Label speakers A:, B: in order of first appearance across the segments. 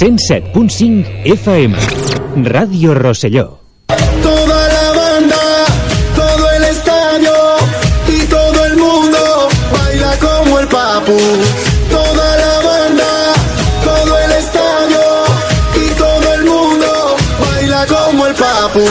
A: 107.5 FM Radio Rosselló
B: Toda la banda, todo el estadio y todo el mundo baila como el papu. Toda la banda, todo el estadio y todo el mundo baila como el papu.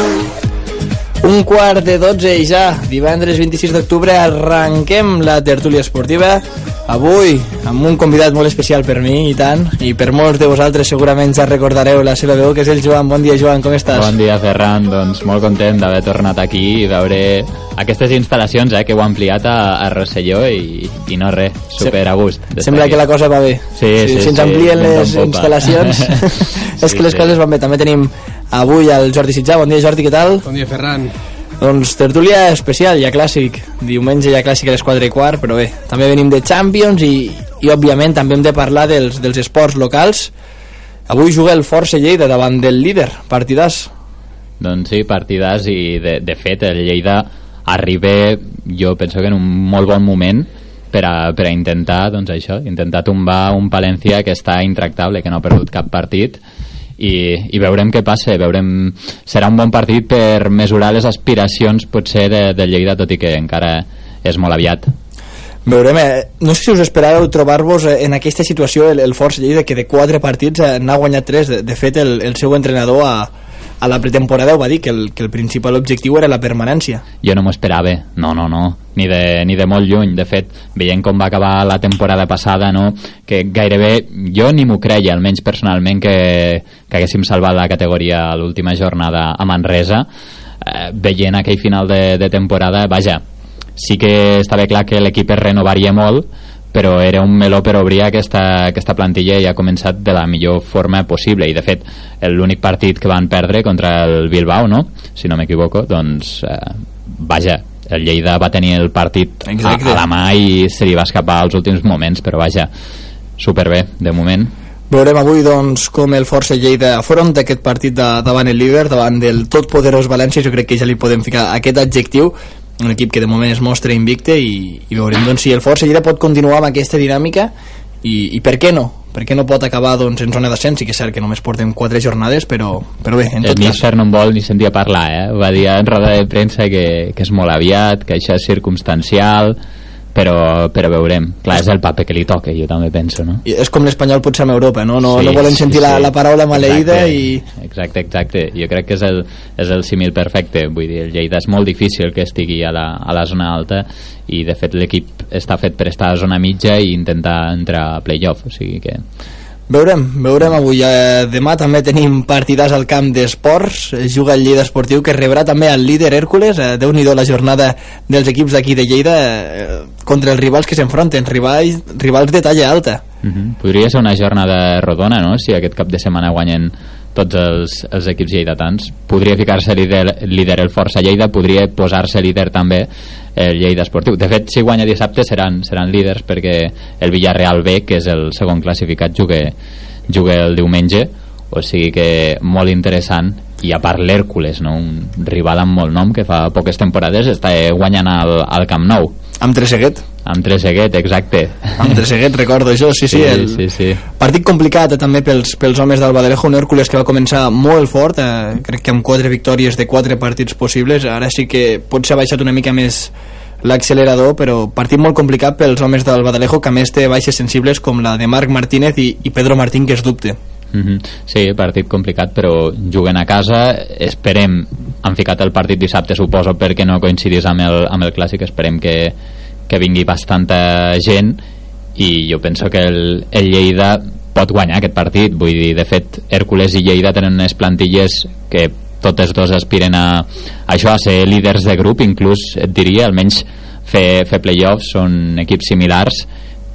C: Un quart de 12 i ja, divendres 26 d'octubre, arrenquem la tertúlia esportiva. Avui, amb un convidat molt especial per mi, i tant, i per molts de vosaltres segurament ja recordareu la seva veu, que és el Joan. Bon dia, Joan, com estàs?
D: Bon dia, Ferran. Doncs molt content d'haver tornat aquí i veure aquestes instal·lacions eh, que heu ampliat a, a Rosselló i, i no res, super a gust.
C: Sembla
D: aquí.
C: que la cosa va bé.
D: Sí, sí,
C: si ens
D: sí,
C: amplien
D: en
C: les instal·lacions, és
D: Sí,
C: que les
D: sí.
C: coses van bé. També tenim avui el Jordi Sitjà. Bon dia, Jordi, què tal?
E: Bon dia, Ferran.
C: Doncs tertúlia especial, ja clàssic. Diumenge ja clàssic a les 4 i quart, però bé, també venim de Champions i, i òbviament també hem de parlar dels, dels esports locals. Avui juga el Força Lleida davant del líder, partidàs.
D: Doncs sí, partidàs i de, de fet el Lleida arriba jo penso que en un molt bon moment per a, per a intentar doncs això, intentar tombar un Palència que està intractable, que no ha perdut cap partit i, i veurem què passa veurem, serà un bon partit per mesurar les aspiracions potser de, de Lleida tot i que encara és molt aviat.
C: Veurem, eh, no sé si us esperàveu trobar-vos eh, en aquesta situació el, el Força Lleida que de quatre partits eh, n'ha guanyat tres. De, de fet el, el seu entrenador a, a la pretemporada ho va dir que el, que el principal objectiu era la permanència.
D: Jo no m'ho esperava, no, no, no. Ni de, ni de molt lluny, de fet veient com va acabar la temporada passada no? que gairebé, jo ni m'ho creia almenys personalment que, que haguéssim salvat la categoria a l'última jornada a Manresa eh, veient aquell final de, de temporada, vaja sí que estava clar que l'equip es renovaria molt però era un meló per obrir aquesta, aquesta plantilla i ha començat de la millor forma possible i de fet l'únic partit que van perdre contra el Bilbao no? si no m'equivoco doncs eh, vaja el Lleida va tenir el partit a,
C: Exacte.
D: a la mà i se li va escapar als últims moments però vaja, superbé de moment
C: Veurem avui doncs, com el Força Lleida afronta aquest partit de, davant el líder, davant del totpoderós València, jo crec que ja li podem ficar aquest adjectiu, un equip que de moment es mostra invicte i, i veurem doncs, si el Força Lleida pot continuar amb aquesta dinàmica i, i per què no? Per què no pot acabar doncs, en zona d'ascens? Sí que és cert que només portem quatre jornades, però, però bé, en
D: el
C: tot cas...
D: míster no en vol ni sentir a parlar eh? va dir en roda de premsa que, que és molt aviat que això és circumstancial però, però veurem clar, és el paper que li toca, jo també penso no?
C: I És com l'espanyol potser amb Europa, no? No,
D: Sí,
C: no volen
D: sí,
C: sentir la,
D: sí.
C: la paraula maleïda
D: Exacte,
C: i...
D: Exacte, exacte. Jo crec que és el, és el símil perfecte. Vull dir, el Lleida és molt difícil que estigui a la, a la zona alta i, de fet, l'equip està fet per estar a zona mitja i intentar entrar a playoff. O sigui que...
C: Veurem, veurem avui. Eh, demà també tenim partidars al camp d'esports. Juga el Lleida Esportiu, que rebrà també el líder Hèrcules. Eh, Déu-n'hi-do la jornada dels equips d'aquí de Lleida eh, contra els rivals que s'enfronten, rivals, rivals de talla alta.
D: Uh -huh. Podria ser una jornada rodona, no?, si aquest cap de setmana guanyen tots els, els equips lleidatans. Podria ficar-se líder, líder el Força Lleida, podria posar-se líder també el Lleida Esportiu. De fet, si guanya dissabte seran, seran líders perquè el Villarreal B, que és el segon classificat, juga, juga el diumenge, o sigui que molt interessant i a part l'Hèrcules, no? un rival amb molt nom que fa poques temporades està guanyant al, al Camp Nou
C: Amb Treseguet.
D: Amb Treseguet, exacte
C: Amb Treseguet, recordo això, sí, sí.
D: Sí,
C: el...
D: sí, sí.
C: Partit complicat eh, també pels, pels homes del Badalejo, un Hèrcules que va començar molt fort, eh, crec que amb quatre victòries de quatre partits possibles, ara sí que potser ha baixat una mica més l'accelerador, però partit molt complicat pels homes del Badalejo, que a més té baixes sensibles com la de Marc Martínez i, i Pedro Martín, que es dubte.
D: Mhm. Sí, partit complicat, però juguen a casa. Esperem, han ficat el partit dissabte, suposo, perquè no coincidís amb el, amb el clàssic. Esperem que, que vingui bastanta gent i jo penso que el, el Lleida pot guanyar aquest partit. Vull dir, de fet, Hèrcules i Lleida tenen unes plantilles que totes dos aspiren a, a això, a ser líders de grup, inclús et diria, almenys fer, fer playoffs, són equips similars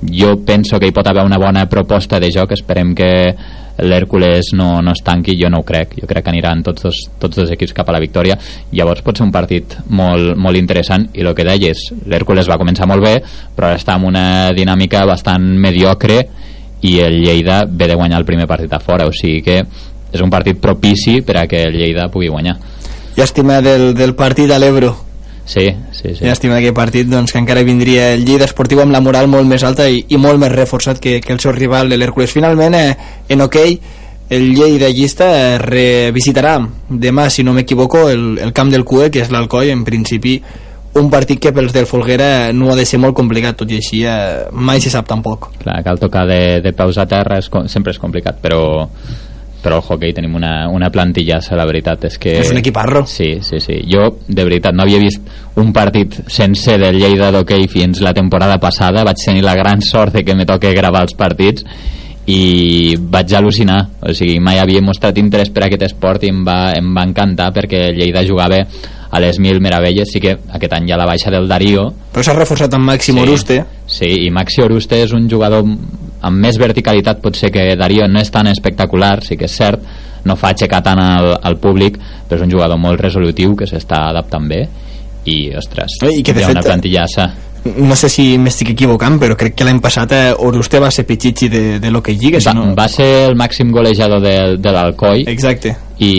D: jo penso que hi pot haver una bona proposta de joc esperem que l'Hèrcules no, no es tanqui, jo no ho crec. Jo crec que aniran tots dos, tots dos equips cap a la victòria. Llavors pot ser un partit molt, molt interessant i el que deies l'Hèrcules va començar molt bé però està en una dinàmica bastant mediocre i el Lleida ve de guanyar el primer partit a fora. O sigui que és un partit propici per a que el Lleida pugui guanyar.
C: Llàstima del, del partit a l'Ebro.
D: Sí, sí, sí.
C: Llàstima aquell partit, doncs, que encara vindria el Lleida Esportiu amb la moral molt més alta i, i molt més reforçat que, que el seu rival, l'Hèrcules. Finalment, eh, en hoquei, el Lleida llista eh, revisitarà demà, si no m'equivoco, el, el camp del CUE, que és l'Alcoi, en principi un partit que pels del Folguera no ha de ser molt complicat, tot i així eh, mai se sap tampoc.
D: Clar, cal tocar de, de peus a terra, és, sempre és complicat, però però al hockey tenim una, una plantillassa, la veritat és que...
C: És un equiparro.
D: Sí, sí, sí. Jo, de veritat, no havia vist un partit sencer del Lleida d'hoquei fins la temporada passada. Vaig tenir la gran sort de que me toque gravar els partits i vaig al·lucinar o sigui, mai havia mostrat interès per aquest esport i em va, em va encantar perquè el Lleida jugava a les mil meravelles sí que aquest any hi ha la baixa del Darío
C: Però s'ha reforçat amb Màxim Oruste.
D: Sí, i Maxi Oruste és un jugador amb més verticalitat potser que Darío, no és tan espectacular, sí que és cert, no fa aixecar tant al, al públic, però és un jugador molt resolutiu que s'està adaptant bé i, ostres,
C: Eh, i que, de
D: hi ha
C: fet,
D: una plantillassa.
C: No sé si m'estic equivocant, però crec que l'any passat eh, Oruste va ser pitxitxi de, de l'Hockey Lliga, si
D: Va,
C: no...
D: va ser el màxim golejador de, de l'Alcoi
C: Exacte.
D: i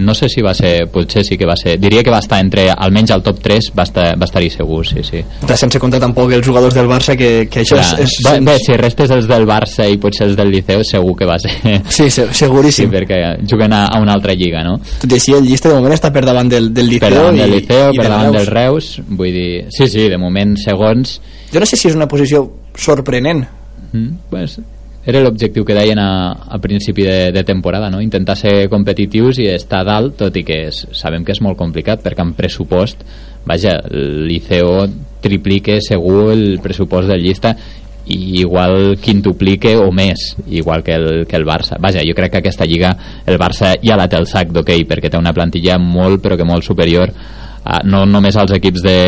D: no sé si va ser, potser sí que va ser diria que va estar entre, almenys al top 3 va estar- va estar-hi segur, sí, sí
C: De sense comptar tampoc els jugadors del Barça, que, que això
D: Clar,
C: és... és
D: bé, bé, si restes els del Barça i potser els del Liceu segur que va ser
C: Sí, se-
D: sí,
C: seguríssim.
D: perquè juguen a, a una altra lliga no?
C: Tot i així, el llista de moment està per davant del, del Liceu
D: per davant del
C: i,
D: Liceu,
C: i
D: per
C: del
D: davant del
C: Reus.
D: Reus vull dir, sí, sí, de moment segons
C: Jo no sé si és una posició sorprenent.
D: mm, pues, era l'objectiu que deien a, a principi de, de temporada no? intentar ser competitius i estar dalt tot i que és, sabem que és molt complicat perquè en pressupost vaja, Liceo triplique segur el pressupost del llista i igual quintuplique o més igual que el, que el Barça vaja, jo crec que aquesta lliga el Barça ja la té el sac d'hoquei perquè té una plantilla molt però que molt superior a, no només als equips de,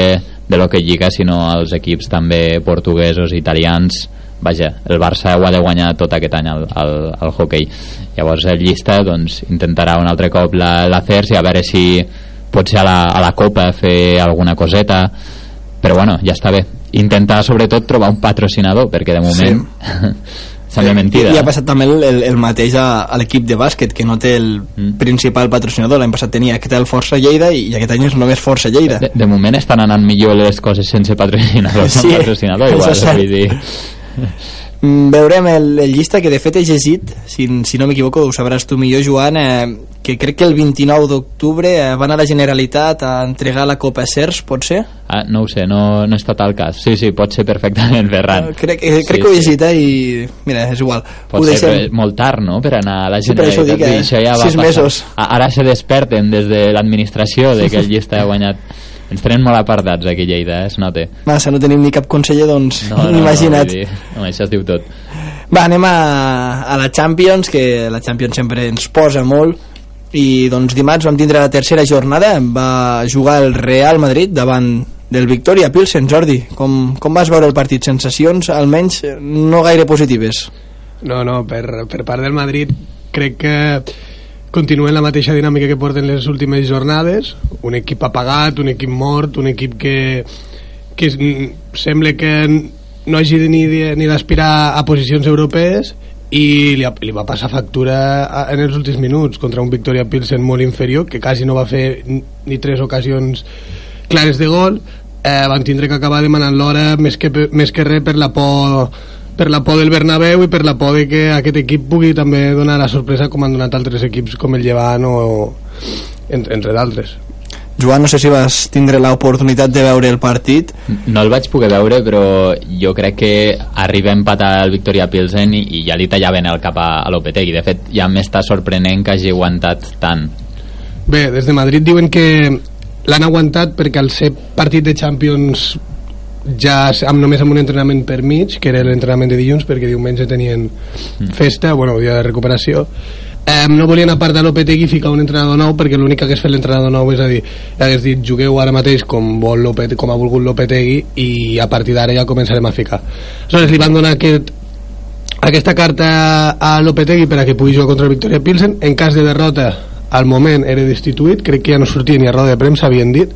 D: de l'hoquei lliga sinó als equips també portuguesos, italians vaja, el Barça ho ha de guanyar tot aquest any al, al, al hockey llavors el llista doncs, intentarà un altre cop la, la i a veure si pot ser a la, a la Copa fer alguna coseta. Però bueno, ja està bé. Intentar sobretot trobar un patrocinador perquè de moment sembla mentida
C: I, i ha passat també el, el, el mateix a, a l'equip de bàsquet, que no té el
D: Mm.
C: principal patrocinador. L'any passat tenia aquest el Força Lleida i, i aquest any és només Força Lleida.
D: de, de moment estan anant millor les coses sense patrocinador
C: Sí,
D: sí, patrocinador igual, vull dir
C: Veurem el, el llista que de fet he llegit, si, si no m'equivoco ho sabràs tu millor Joan, eh, que crec que el 29 d'octubre eh, van a la Generalitat a entregar la Copa Cers, pot ser?
D: ah, no ho sé, no, no he estat al cas sí, sí, pot ser perfectament Ferran
C: Eh, Crec, eh, crec
D: Sí,
C: que ho he
D: sí.
C: llegit eh, i mira, és igual.
D: Pot
C: ho
D: ser
C: deixem.
D: molt tard, no?, per anar a la
C: Sí, per això
D: Generalitat.
C: dic, eh,
D: dir, això ja va
C: sis
D: passar.
C: mesos.
D: Ara se desperten des de l'administració de que el llista ha guanyat. Ens tenen molt apartats aquí a Lleida, eh? es nota.
C: Massa, no tenim ni cap conseller, doncs
D: No, no,
C: imagina't.
D: No, dir, no, això es diu tot.
C: Va, anem a, a la Champions, que la Champions sempre ens posa molt, i doncs dimarts vam tindre la tercera jornada, va jugar el Real Madrid davant del Victoria Pilsen, Jordi. Com, com vas veure el partit? Sensacions, almenys, eh, no gaire positives.
E: No, no, per, per part del Madrid crec que continuen la mateixa dinàmica que porten les últimes jornades. Un equip apagat, un equip mort un equip que, que mm, sembla que no hagi ni, ni d'aspirar a posicions europees i li, li va passar factura en els últims minuts contra un Victoria Pilsen molt inferior que quasi no va fer ni- tres ocasions clares de gol. Eh, van tindre que acabar demanant l'hora més, que, més que res per la por per la por del Bernabéu i per la por de que aquest equip pugui també donar la sorpresa com han donat altres equips com el Llevant o entre, entre d'altres
C: Joan, no sé si vas tindre l'oportunitat de veure el partit.
D: No el vaig poder veure, però jo crec que arriba a empatar el Victoria Pilsen i, i ja li tallaven el cap a, a Lopetegui. De fet, ja m'està sorprenent que hagi aguantat tant.
E: Bé, des de Madrid diuen que l'han aguantat perquè al ser partit de Champions ja amb, només amb un entrenament per mig, que era l'entrenament de dilluns, perquè diumenge tenien festa, bueno, dia de recuperació, eh, no volien a part de Lopetegui ficar un entrenador nou perquè l'únic que hagués fet l'entrenador nou és a dir, hagués dit jugueu ara mateix com, vol Lopet, com ha volgut Lopetegui i a partir d'ara ja començarem a ficar. Aleshores li van donar aquest aquesta carta a Lopetegui per a que pugui jugar contra el Victoria Pilsen. En cas de derrota al moment era destituït. Crec que ja no sortia ni a roda de premsa havien dit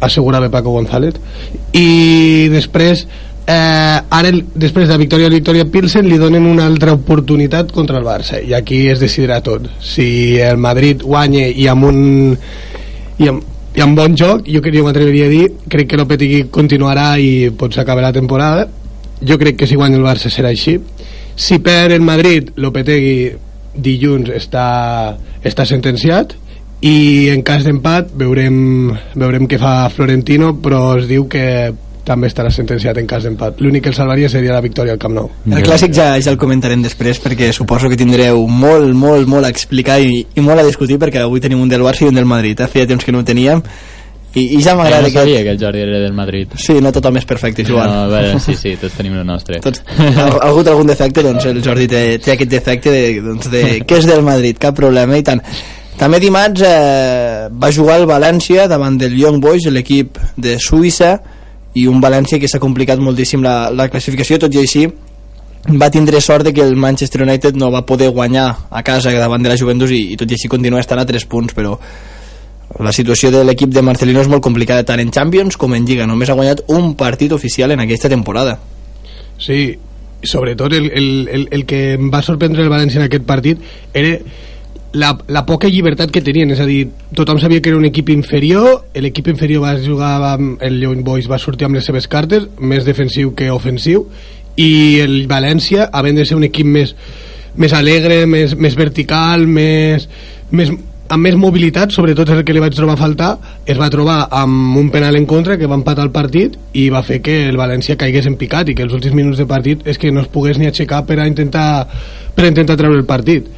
E: assegurava Paco González. I després eh, ara el- després de victòria de Victoria Pilsen li donen una altra oportunitat contra el Barça. I aquí es decidirà tot. Si el Madrid guanya i amb un i amb, i amb bon joc jo, jo m'atreviria a dir crec que Lopetegui continuarà i pot s'acabar la temporada. Jo crec que si guanya el Barça serà així. Si perd el Madrid Lopetegui dilluns està, està sentenciat i en cas d'empat veurem, veurem què fa Florentino però es diu que també estarà sentenciat en cas d'empat. L'únic que el salvaria seria la victòria al Camp Nou.
C: El clàssic ja, ja el comentarem després perquè suposo que tindreu molt, molt, molt a explicar i, i molt a discutir perquè avui tenim un del Barça i un del Madrid. Eh? Feia temps que no ho teníem i, i ja m'agrada
D: no
C: que...
D: sabia que el Jordi era del Madrid.
C: Sí, no tothom és perfecte, Joan.
D: No, veure, sí, sí, tots tenim el nostre.
C: Tots, ha ha hagut algun defecte, doncs el Jordi té, té aquest defecte de, doncs de, que és del Madrid, cap problema i tant. També dimarts eh, va jugar el València davant del Young Boys, l'equip de Suïssa, i un València que s'ha complicat moltíssim la, la classificació, tot i així va tindre sort de que el Manchester United no va poder guanyar a casa davant de la Juventus i, i tot i així continua estant a 3 punts, però la situació de l'equip de Marcelino és molt complicada tant en Champions com en Lliga, només ha guanyat un partit oficial en aquesta temporada.
E: Sí, sobretot el, el, el, el que em va sorprendre el València en aquest partit era la, la poca llibertat que tenien, és a dir, tothom sabia que era un equip inferior, l'equip inferior va jugar amb el Young Boys, va sortir amb les seves cartes, més defensiu que ofensiu, i el València, havent de ser un equip més, més alegre, més, més vertical, més, més, amb més mobilitat, sobretot és el que li vaig trobar a faltar, es va trobar amb un penal en contra que va empatar el partit i va fer que el València caigués en picat i que els últims minuts de partit és que no es pogués ni aixecar per a intentar, per a intentar treure el partit.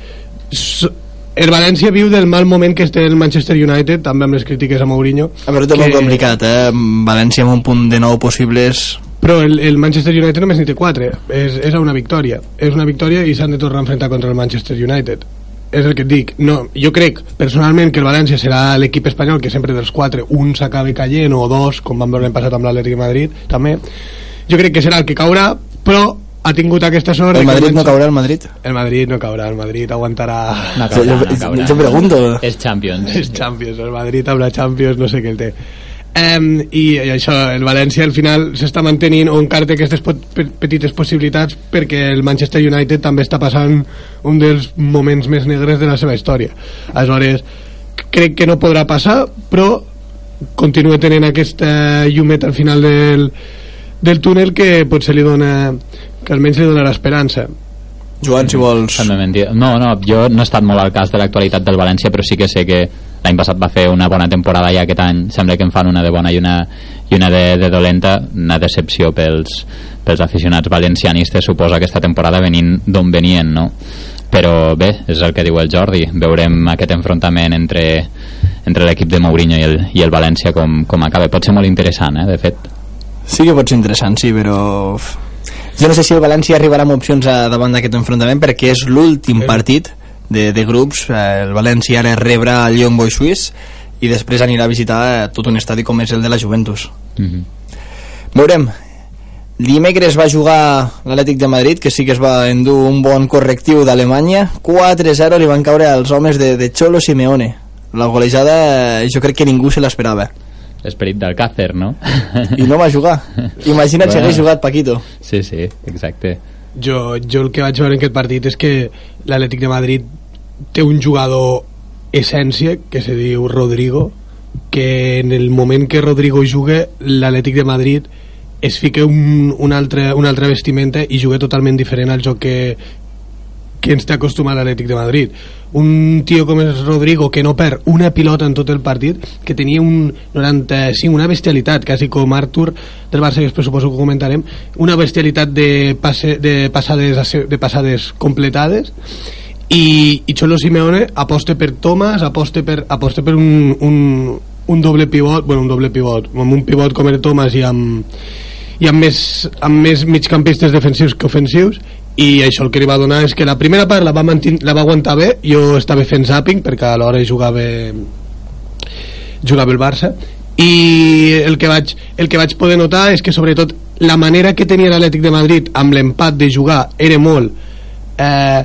E: S el València viu del mal moment que està el Manchester United, també amb les crítiques a Mourinho.
C: A veure, tot
E: que-
C: molt complicat, eh? València amb un punt de nou possibles...
E: Però el, el Manchester United només n'hi té 4 és, és una victòria. És una victòria i s'han de tornar a enfrontar contra el Manchester United. És el que et dic. No, jo crec personalment que el València serà l'equip espanyol que sempre dels 4 un s'acabi caient o dos com vam veure l'any passat amb l'Atlètic de Madrid també. Jo crec que serà el que caurà però ha tingut aquesta sort
C: El Madrid no caurà, el Madrid?
E: el Madrid no caurà, el Madrid aguantarà
D: No
C: Jo-
D: caurà, no caurà.
C: jo pregunto.
D: És Champions.
E: els Champions, el Madrid amb la Champions no sé què el té Um, i, i això, el València al final s'està mantenint o encara té aquestes pot, pe- petites possibilitats perquè el Manchester United també està passant un dels moments més negres de la seva història aleshores crec que no podrà passar però continua tenint aquesta llumet al final del, del túnel que potser li dona que almenys li donarà esperança
C: Joan, si vols...
D: No, no, jo no he estat molt al cas de l'actualitat del València, però sí que sé que l'any passat va fer una bona temporada i aquest any sembla que en fan una de bona i una, i una de, de dolenta, una decepció pels, pels aficionats valencianistes suposa aquesta temporada venint d'on venien, no? Però bé, és el que diu el Jordi, veurem aquest enfrontament entre, entre l'equip de Mourinho i el, i el València com, com acaba. Pot ser molt interessant, eh, de fet.
C: Sí que pot ser interessant, sí, però... Jo no sé si el València arribarà amb opcions a, davant d'aquest enfrontament perquè és l'últim partit de, de grups. Eh, el València ara rebrà el Young Boys Suís i després anirà a visitar eh, tot un estadi com és el de la Juventus.
D: Mm -hmm.
C: Veurem. Dimecres va jugar l'Atlètic de Madrid, que sí que es va endur un bon correctiu d'Alemanya. 4-0 li van caure als homes de, de Cholo Simeone. La golejada eh, jo crec que ningú se l'esperava.
D: L'esperit del Càcer, no?
C: I no va jugar. Imagina't si
D: Bueno.
C: hagués jugat Paquito.
D: Sí, sí, exacte.
E: jo, jo el que vaig veure en aquest partit és que l'Atlètic de Madrid té un jugador essència que se diu Rodrigo que en el moment que Rodrigo juga l'Atlètic de Madrid es fica un, un, altre, una altra vestimenta i juga totalment diferent al joc que, que ens té acostumat l'Atlètic de Madrid. Un tio com és Rodrigo que no perd una pilota en tot el partit que tenia un 95, una bestialitat quasi com Artur del Barça que després suposo que ho comentarem una bestialitat de, passe, de, passades, de passades completades. I, i Cholo Simeone aposta per Thomas aposta per, aposta per un, un, un doble pivot bueno, un doble pivot, amb un pivot com era Thomas i amb, i amb més, amb més migcampistes defensius que ofensius i això el que li va donar és que la primera part la va, mantin, la va aguantar bé. Jo estava fent zapping perquè a l'hora jugava jugava el Barça. I el que, vaig, el que vaig poder notar és que sobretot la manera que tenia l'Atlètic de Madrid amb l'empat de jugar era molt eh,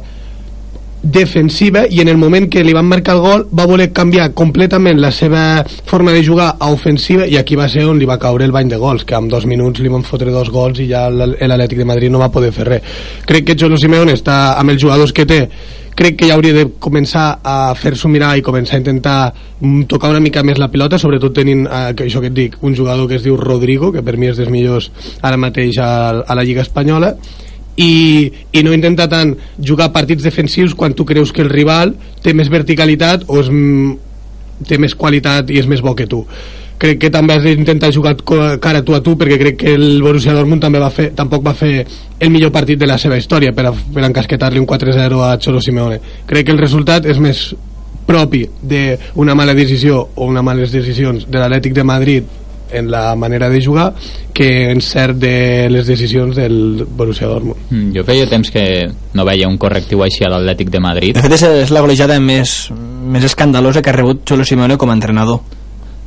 E: defensiva i en el moment que li van marcar el gol va voler canviar completament la seva forma de jugar a ofensiva i aquí va ser on li va caure el bany de gols que en dos minuts li van fotre dos gols i ja l'Atlètic de Madrid no va poder fer res. Crec que Cholo Simeone està amb els jugadors que té. Crec que ja hauria de començar a fer-s'ho mirar i començar a intentar mm, tocar una mica més la pilota, sobretot tenint eh, això que et dic, un jugador que es diu Rodrigo que per mi és dels millors ara mateix a, a la Lliga Espanyola i, i no intenta tant jugar partits defensius quan tu creus que el rival té més verticalitat o és, mm, té més qualitat i és més bo que tu. Crec que també has d'intentar jugar cara tu a tu perquè crec que el Borussia Dortmund també va fer, tampoc va fer el millor partit de la seva història per, a, per encasquetar-li un 4-0 a Cholo Simeone. Crec que el resultat és més propi d'una mala decisió o una males decisions de l'Atlètic de Madrid en la manera de jugar que en cert de les decisions del Borussia Dortmund
D: Mm, Jo feia temps que no veia un correctiu així a l'Atlètic de Madrid
C: De fet, és, és la golejada més, més escandalosa que ha rebut Cholo Simeone com a entrenador.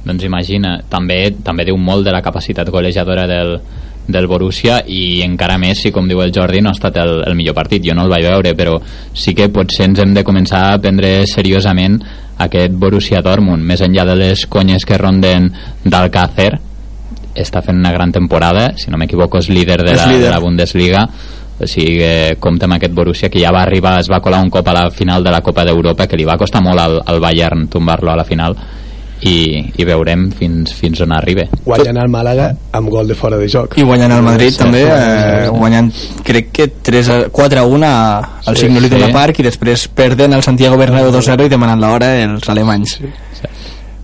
D: doncs imagina, també també diu molt de la capacitat golejadora del, del Borussia i encara més si com diu el Jordi no ha estat el, el millor partit. Jo no el vaig veure però sí que potser ens hem de començar a prendre seriosament aquest Borussia Dortmund. Més enllà de les conyes que ronden d'Alcácer està fent una gran temporada. Si no m'equivoco és líder de la,
C: líder.
D: de la Bundesliga. O sigui que compta amb aquest Borussia que ja va arribar, es va colar un cop a la final de la Copa d'Europa que li va costar molt al, al Bayern tombar-lo a la final i, i veurem fins, fins on arriba
E: guanyen al Màlaga amb gol de fora de joc
C: I guanyant el Madrid
D: Sí,
C: també,
D: sí,
C: eh, guanyant crec que 3 a, 4 a 1 a, al
D: Sí,
C: Signo
D: sí.
C: Iduna Park i després perden al Santiago Bernabéu 2-0 i demanant l'hora els alemanys.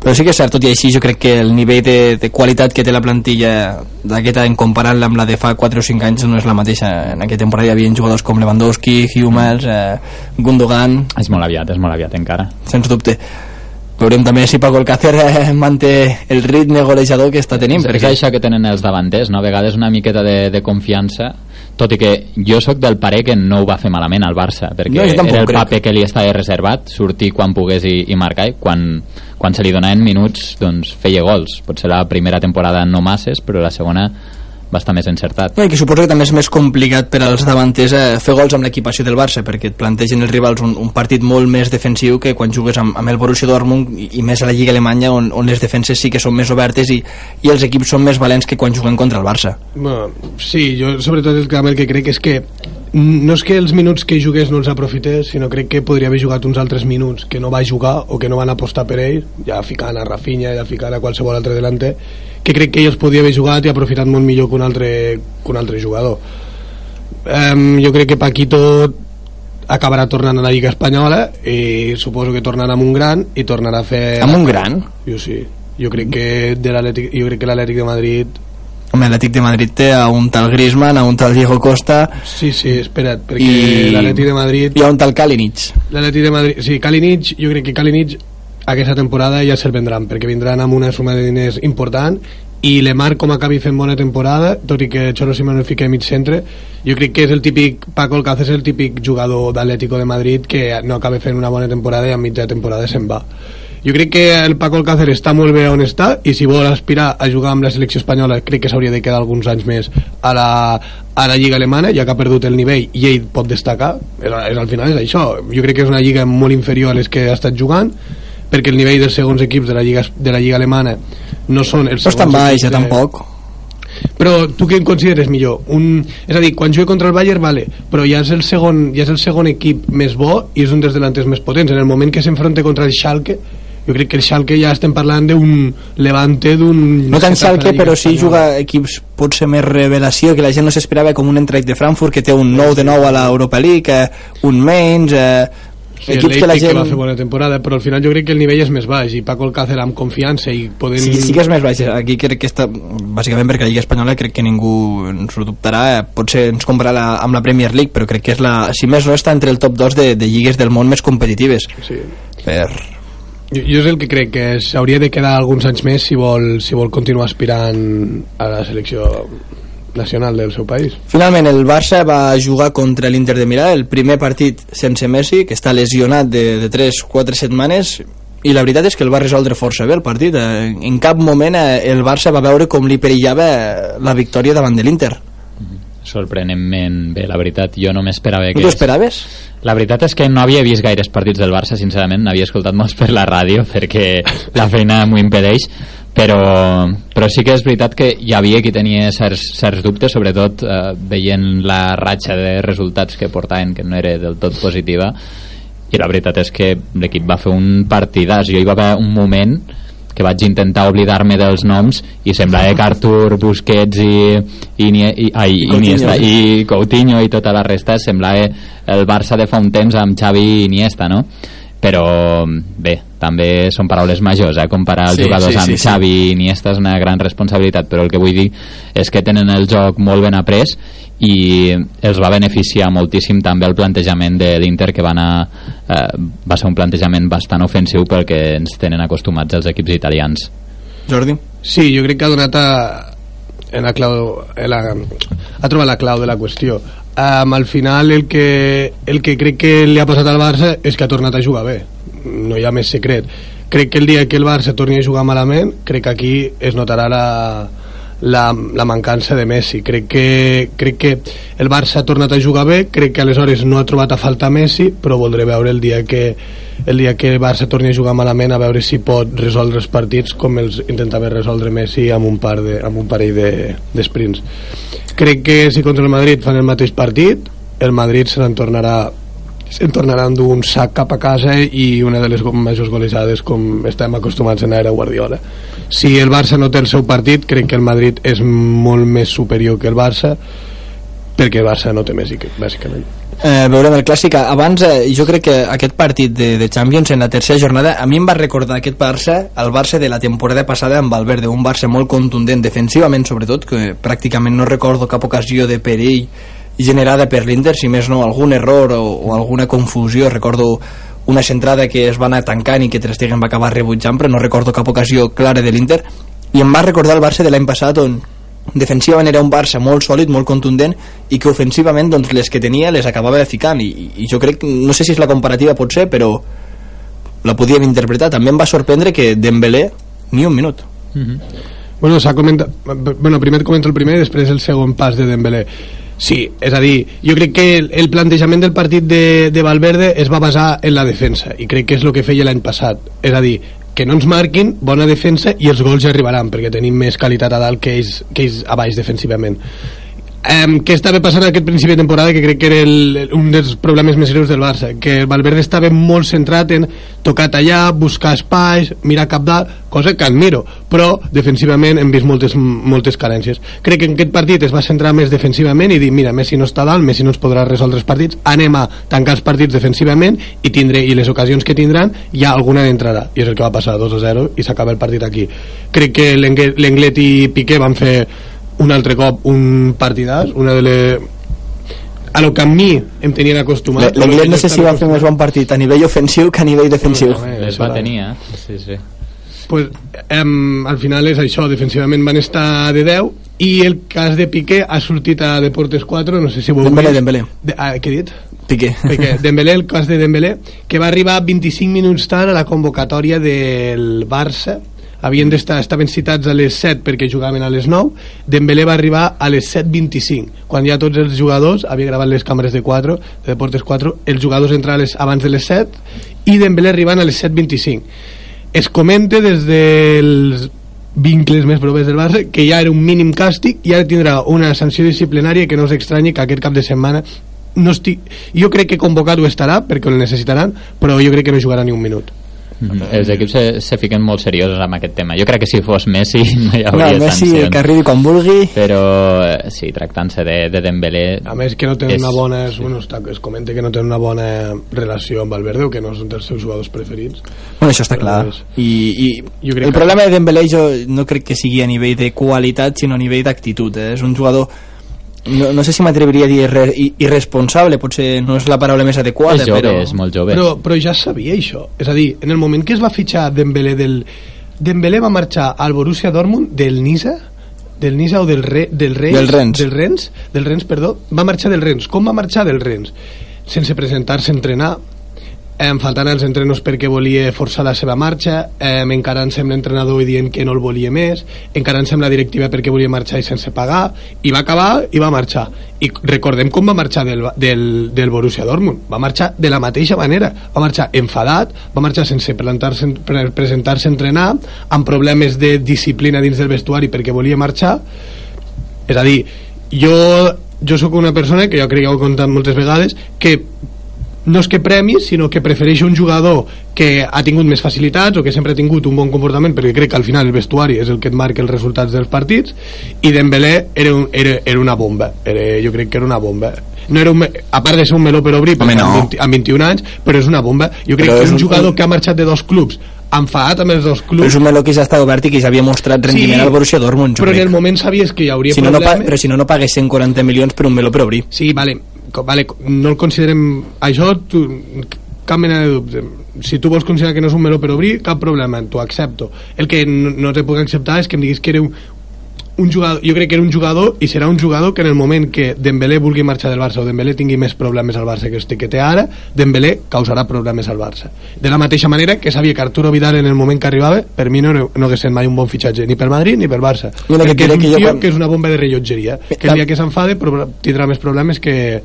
C: Però sí que és cert, tot i així, jo crec que el nivell de, de qualitat que té la plantilla d'aquest any comparant-la amb la de fa 4 o 5 anys no és la mateixa. En aquesta temporada hi havia jugadors com Lewandowski, Hummels, eh, Gundogan,
D: és molt aviat, és molt aviat encara
C: sens dubte. Veurem també si Paco Alcácer eh, manté el ritme golejador que està tenint.
D: és, és
C: perquè
D: això que tenen els davanters no? a vegades una miqueta de, de confiança tot i que jo sóc del parer que no ho va fer malament al Barça perquè
C: No,
D: era el
C: crec.
D: paper que li estava reservat sortir quan pogués i, i marcar i quan, quan se li donaven minuts doncs feia gols potser la primera temporada no masses però la segona va estar més encertat.
C: No, i que suposo que també és més complicat per als davanters eh, fer gols amb l'equipació del Barça perquè et plantegen els rivals un, un partit molt més defensiu que quan jugues amb, amb el Borussia Dortmund i, i més a la Lliga Alemanya on, on les defenses sí que són més obertes i, i els equips són més valents que quan juguen contra el Barça.
E: Bueno, sí, jo sobretot el, que- el que crec és que no és que els minuts que jugués no els aprofités, sinó crec que podria haver jugat uns altres minuts que no va jugar o que no van apostar per ell, ja ficant a Rafinha, ja ficant a qualsevol altre delanter, que crec que ell els podia haver jugat i aprofitat molt millor que un altre, que un altre jugador. Um, jo crec que Paquito acabarà tornant a la Lliga Espanyola i suposo que tornarà amb un gran i tornarà a fer...
C: amb un gran
E: Jo sí. Jo crec que de l'Atlètic jo crec que l'Atlètic de Madrid
C: Home, l'Atlètic de Madrid té a un tal Griezmann, a un tal Diego Costa
E: Sí, sí, espera't, perquè
C: I-
E: l'Atleti de Madrid...
C: i a un tal Kalinic
E: L'Atleti de Madrid... Sí, Kalinic, jo crec que Kalinic aquesta temporada ja se'l vendran, perquè vindran amb una suma de diners important i Lemar com acabi fent bona temporada tot i que Cholo Simeone fica a mig centre jo crec que és el típic Paco Alcácer és el típic jugador d'Atlético de Madrid que no acaba fent una bona temporada i a mitja temporada se'n va. Jo crec que el Paco Alcácer està molt bé on està i si vol aspirar a jugar amb la selecció espanyola crec que s'hauria de quedar alguns anys més a la, a la Lliga Alemana ja que ha perdut el nivell i ell pot destacar. És, és, al final és això. Jo crec que és una lliga molt inferior a les que ha estat jugant perquè el nivell dels segons equips de la Lliga, de la Lliga Alemana no són els
C: no és tan
E: segons
C: baix, ja
E: de-
C: tampoc
E: però tu què en consideres millor? Un, és a dir, quan jugué contra el Bayern, vale, però ja és, el segon, ja és el segon equip més bo i és un dels delanters més potents. En el moment que s'enfronta contra el Schalke, jo crec que el Schalke ja estem parlant d'un levante d'un...
C: no tan
E: setup
C: Schalke però sí juga equips potser més revelació que la gent no s'esperava com un Eintracht de Frankfurt que té un 9 de 9 a l'Europa League eh, un Mainz eh,
E: Sí,
C: equips que la gent
E: va fer bona temporada, però al final jo crec que el nivell és més baix i Paco Alcácer amb confiança i podent...
C: Sí, sí que és més baix. Aquí crec que està... Bàsicament perquè la Lliga Espanyola crec que ningú ens ho dubtarà. eh, Potser ens compararà la, amb la Premier League, però crec que és la... Si més no està entre el top 2 de, de lligues del món més competitives.
E: Sí.
C: Per...
E: Jo, jo és el que crec que s'hauria de quedar alguns anys més si vol, si vol continuar aspirant a la selecció nacional del seu país.
C: Finalment, el Barça va jugar contra l'Inter de Milà, el primer partit sense Messi, que està lesionat de, de 3-4 setmanes, i la veritat és que el va resoldre força bé el partit. Eh, En cap moment eh, el Barça va veure com li perillava la victòria davant de l'Inter.
D: sorprenentment bé, la veritat jo no m'esperava
C: No
D: que
C: t'ho esperaves?
D: La veritat és que no havia vist gaires partits del Barça, sincerament, n'havia escoltat molts per la ràdio perquè la feina m'ho impedeix, però, però sí que és veritat que hi havia qui tenia certs, certs dubtes, sobretot eh, veient la ratxa de resultats que portaven, que no era del tot positiva, i la veritat és que l'equip va fer un partidàs. Jo hi va haver un moment que vaig intentar oblidar-me dels noms i semblava que Artur, Busquets i, i, i, i, ai,
C: I Coutinho.
D: Iniesta, i Coutinho i tota la resta semblava el Barça de fa un temps amb Xavi i Iniesta no? Però bé, també són paraules majors, eh? comparar els
C: Sí,
D: jugadors
C: sí,
D: amb
C: sí, sí.
D: Xavi i Iniesta és una gran responsabilitat, però el que vull dir és que tenen el joc molt ben après i els va beneficiar moltíssim també el plantejament de l'Inter que va, anar, eh, va ser un plantejament bastant ofensiu pel que ens tenen acostumats els equips italians
C: Jordi?
E: Sí, jo crec que ha donat a, en la clau, en la, ha trobat la clau de la qüestió. Um, al final el que, el que crec que li ha passat al Barça és que ha tornat a jugar bé. No hi ha més secret. Crec que el dia que el Barça torni a jugar malament, crec que aquí es notarà la, la, la mancança de Messi. Crec que, crec que el Barça ha tornat a jugar bé, crec que aleshores no ha trobat a faltar Messi, però voldré veure el dia que el dia que el Barça torni a jugar malament a veure si pot resoldre els partits com els intentava resoldre Messi amb un, par de, amb un parell de, de sprints. Crec que si contra el Madrid fan el mateix partit, el Madrid se n'en tornarà se'n tornarà endur un sac cap a casa i una de les majors golejades com estem acostumats en era Guardiola si el Barça no té el seu partit crec que el Madrid és molt més superior que el Barça perquè el Barça no té Messi bàsicament
C: eh, veurem el clàssic abans eh, jo crec que aquest partit de, de Champions en la tercera jornada a mi em va recordar aquest Barça el Barça de la temporada passada amb Valverde un Barça molt contundent defensivament sobretot que pràcticament no recordo cap ocasió de perill generada per l'Inter si més no algun error o, o alguna confusió. Recordo una centrada que es va anar tancant i que Ter Stegen va acabar rebutjant però no recordo cap ocasió clara de l'Inter. I em va recordar el Barça de l'any passat on defensivament era un Barça molt sòlid, molt contundent i que ofensivament doncs, les que tenia les acabava ficant i, i jo crec, no sé si és la comparativa pot ser, però la podíem interpretar. També em va sorprendre que Dembélé ni un minut.
E: Bueno, s'ha comentat... Bueno, primer comento el primer i després el segon pas de Dembélé. Sí, és a dir, jo crec que el, el plantejament del partit de, de Valverde es va basar en la defensa i crec que és el que feia l'any passat. És a dir, que no ens marquin, bona defensa i els gols ja arribaran perquè tenim més qualitat a dalt que ells, que ells a baix defensivament. Um, què estava passant aquest principi de temporada que crec que era el, un dels problemes més greus del Barça? Que Valverde estava molt centrat en tocar allà, buscar espais mirar cap dalt, cosa que admiro però defensivament hem vist moltes, moltes carències. Crec que en aquest partit es va centrar més defensivament i dir mira, Messi no està dalt, Messi no ens podrà resoldre els partits anem a tancar els partits defensivament i, tindré, i les ocasions que tindran ja alguna d'entrada. I és el que va passar 2 a 0 i s'acaba el partit aquí. Crec que l'Englet i Piqué van fer un altre cop un partidàs una de les a lo que a mi em tenien acostumat
C: L'Englet no sé si va fer més bon partit a nivell ofensiu que a nivell defensiu.
D: Les
E: això
D: va
E: va.
D: tenir eh? sí, sí.
E: pues, em, al final és això, defensivament van estar de 10 i el cas de Piqué ha sortit a Deportes 4, no sé si ho heu
C: Dembélé,
E: vist.
C: Dembélé.
E: De, ah, què he dit?
C: Piqué.
E: Piqué, Dembélé, el cas de Dembélé, que va arribar 25 minuts tard a la convocatòria del Barça, havien d'estar estaven citats a les 7 perquè jugaven a les 9 Dembélé va arribar a les 7.25 quan ja tots els jugadors havia gravat les càmeres de 4 de Deportes 4 els jugadors entraven a les- abans de les 7 i Dembélé arribant a les 7.25 es comenta des dels vincles més propers del Barça que ja era un mínim càstig i ara tindrà una sanció disciplinària que no us estranyi que aquest cap de setmana no estic... jo crec que convocat ho estarà perquè el necessitaran però jo crec que no jugarà ni un minut
D: Mhm. els equips se, se fiquen molt seriosos amb aquest tema jo crec que si fos Messi no hi
C: No,
D: hauria
C: Messi
D: sancions
C: que arribi quan vulgui.
D: però eh, sí, tractant-se de, de Dembélé
E: a més que no tenen
D: és-
E: una bona es, bueno, està, es comenta que no tenen una bona relació amb Valverde o que no és un dels seus jugadors preferits
C: Bueno, això està clar.
E: Pues,
C: I, i
E: jo crec
C: el
E: que-
C: problema de Dembélé jo no crec que sigui a nivell de qualitat, sinó a nivell d'actitud. Eh? És un jugador no, no sé si m'atreviria a dir irre, irresponsable, potser no és la paraula més adequada,
D: és jove,
C: però...
D: és molt jove
E: però, però ja sabia això és a dir, en el moment que es va fitxar Dembélé del... Dembélé va marxar al Borussia Dortmund del Nisa del Nisa o del, Re, del Reis
C: Del Rennes.
E: del Rennes, del Rennes perdó, va marxar del Rennes com va marxar del Rennes? sense presentar-se a entrenar em faltant els entrenos perquè volia forçar la seva marxa. Em encarant-se amb l'entrenador i dient que no el volia més. Encarant-se amb la directiva perquè volia marxar i sense pagar. I va acabar i va marxar. I recordem com va marxar del, del, del Borussia Dortmund. Va marxar de la mateixa manera. Va marxar enfadat, va marxar sense presentar-se pre- presentar-se a entrenar amb problemes de disciplina dins del vestuari perquè volia marxar. És a dir, jo, jo sóc una persona que jo crec que ho he contat moltes vegades que no és que premis, sinó que prefereix un jugador que ha tingut més facilitats o que sempre ha tingut un bon comportament, perquè crec que al final el vestuari és el que et marca els resultats dels partits, i Dembélé era, un, era, era una bomba. Era, jo crec que era una bomba. No era un, a part de ser un meló per obrir,
C: no.
E: amb, 20, amb 21 anys, però és una bomba. Jo crec
C: Però
E: que
C: és
E: un- jugador
C: un-
E: que ha marxat de dos clubs enfadat amb els dos
C: Però
E: clubs
C: és un meló que ja està obert i que ja havia mostrat rendiment al Borussia Dortmund, jo
E: però en
C: crec.
E: el moment sabies que hi hauria
C: si no, no pa,
E: problemes
C: però si no, no pagues 140 milions per un meló per obrir.
E: Sí, vale, vale, no el considerem això, tu, cap mena de dubte. Si tu vols considerar que no és un meló per obrir, cap problema, t'ho accepto. El que no, no te puc acceptar és que em diguis que era un, un jugador, jo crec que era un jugador i serà un jugador que en el moment que Dembélé vulgui marxar del Barça o Dembélé tingui més problemes al Barça que este que té ara, Dembélé causarà problemes al Barça. De la mateixa manera que sabia que Arturo Vidal en el moment que arribava, per mi no, no hagués estat mai un bon fitxatge, ni per Madrid ni per Barça.
C: Mira, que
E: Perquè és un
C: que
E: tio
C: quan-
E: que és una bomba de rellotgeria, que el dia que s'enfade tindrà més problemes que...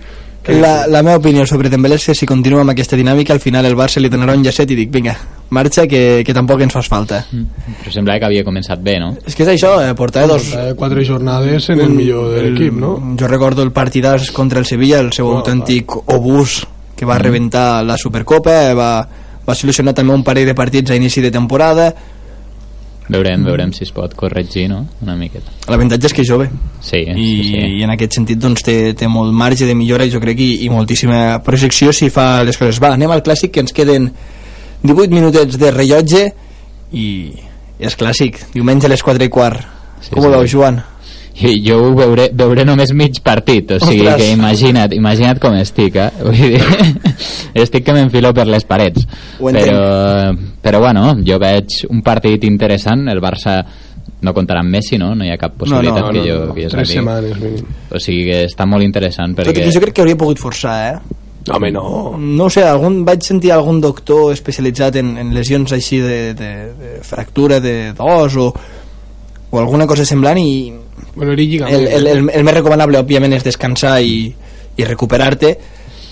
C: La, la meva opinió sobre Dembélé és que si continua amb aquesta dinàmica al final el Barça li donarà un llacet i dic vinga, marxa que, que tampoc ens fas falta.
D: Però sembla que havia començat bé, no?
C: és que és això, eh, portava dos
E: Eh, quatre jornades en el millor de l'equip, no?
C: jo recordo el partidàs contra el Sevilla el seu autèntic obús que va rebentar la Supercopa eh, va, va solucionar també un parell de partits a inici de temporada
D: Veurem, veurem si es pot corregir, no? Una miqueta.
C: l'avantatge és que és jove
D: Sí,
C: I,
D: sí, sí.
C: i en aquest sentit doncs, té, té molt marge de millora jo crec i, i moltíssima projecció si fa les coses va, anem al clàssic que ens queden 18 minutets de rellotge i, i és clàssic diumenge a les 4 i quart
D: Sí,
C: com ho
D: sí.
C: veus Joan?
D: I jo ho veuré, veuré només mig partit, o sigui
C: Ostres.
D: que imagina't, imagina't com estic, eh? Vull dir, estic que m'enfilo per les parets. Però, però bueno, jo veig un partit interessant, el Barça no comptarà amb Messi, no? No hi ha cap possibilitat
C: no,
D: que jo, que jo
E: Tres
D: sàpiga.
E: setmanes, mínim.
D: O sigui que està molt interessant
C: Tot i
D: perquè...
C: que jo crec que hauria pogut forçar eh?
E: Home, no.
C: no ho sé, algun, vaig sentir algun doctor especialitzat en, en lesions així de, de, de fractura de d'os o, o alguna cosa semblant i
E: Bueno,
C: el, el, el, el més recomanable òbviament és descansar i, i recuperar-te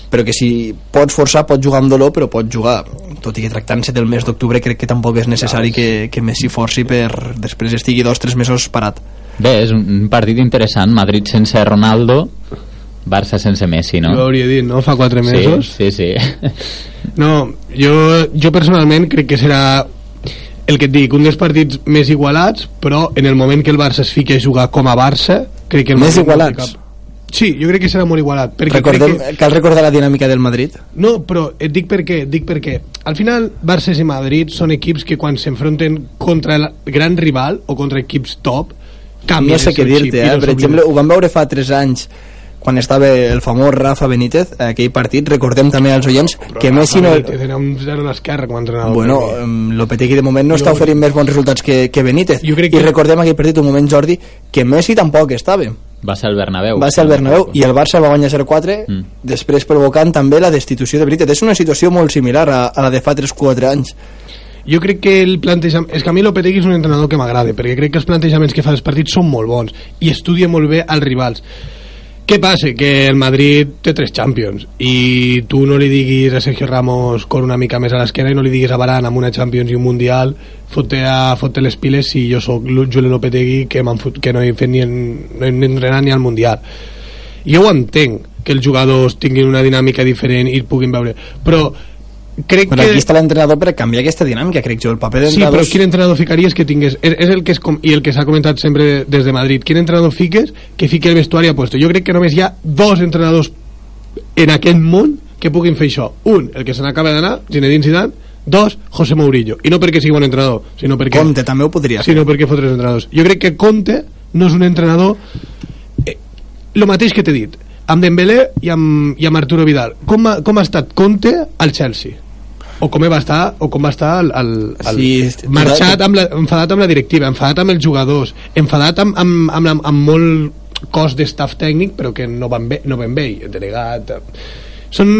C: però que si pots forçar pots jugar amb dolor però pots jugar tot i que tractant-se del mes d'octubre crec que tampoc és necessari que, que Messi forci per després estigui dos o tres mesos parat
D: Bé, és un, un partit interessant, Madrid sense Ronaldo, Barça sense Messi, no?
E: Jo hauria dit, no? Fa quatre mesos.
D: Sí, sí, sí.
E: No, jo, jo personalment crec que serà el que et dic, un dels partits més igualats, però en el moment que el Barça es fiqui a jugar com a Barça, crec que el
C: Més
E: Madrid no
C: igualats?
E: cap- Sí, jo crec que serà molt igualat. Perquè
C: Recordem,
E: que...
C: cal recordar la dinàmica del Madrid
E: No, però et dic per què, et dic per què. Al final, Barça i Madrid són equips que quan s'enfronten contra el gran rival o contra equips top, canvien
C: no sé què dir-te, eh?
E: no
C: per exemple, ho vam veure fa 3 anys quan estava el famós Rafa Benítez aquell partit, recordem també als oients
E: Però
C: que
E: Rafa
C: Messi no...
E: Benítez Era un zero a l'esquerra com a entrenador.
C: Bueno, Lopetegui de moment no
E: Jo-
C: està oferint més bons resultats que, que Benítez
E: Jo crec
C: i
E: que-
C: recordem aquell partit un moment Jordi que Messi tampoc estava
D: Va ser al Bernabéu.
C: va ser al Bernabéu i el Barça va guanyar 0-4
D: Mm.
C: després provocant també la destitució de Benítez és una situació molt similar a, a la de fa 3-4 anys
E: Jo crec que el plantejament... És que a mi Lopetegui és un entrenador que m'agrada, perquè crec que els plantejaments que fa dels partits són molt bons i estudia molt bé als rivals. Què passa? Que el Madrid té tres Champions i tu no li diguis a Sergio Ramos cor una mica més a l'esquena i no li diguis a Varane amb una Champions i un Mundial fotre, a, fotre les piles si jo sóc Julio Lopetegui que, fot- que no he fet ni, en, no he entrenat ni al Mundial jo ho entenc que els jugadors tinguin una dinàmica diferent i puguin veure però crec
C: però
E: que
C: aquí està l'entrenador per canviar aquesta dinàmica crec jo, el paper
E: Sí, però quin entrenador ficaries que tingués... És, és el que és com, i el que s'ha comentat sempre des de Madrid. Quin entrenador fiques que fiqui el vestuari a puesto? Jo crec que només hi ha dos entrenadors en aquest món que puguin fer això. Un, el que se n'acaba d'anar, Zinedine Zidane. Dos, José Mourinho. I no perquè sigui bon entrenador, sinó perquè...
C: Conte també ho podria fer
E: sinó perquè fot tres entrenadors. Jo crec que Conte no és un entrenador... Eh, lo mateix que t'he dit, amb Dembélé i amb, i amb Arturo Vidal. Com ha, com ha estat Conte al Chelsea? O com va estar o com va estar el, el, el
C: Sí,
E: marxat amb la, enfadat amb la directiva enfadat amb els jugadors enfadat amb, amb, amb, amb, amb molt cos de staff tècnic però que no van bé, no van bé el delegat eh. són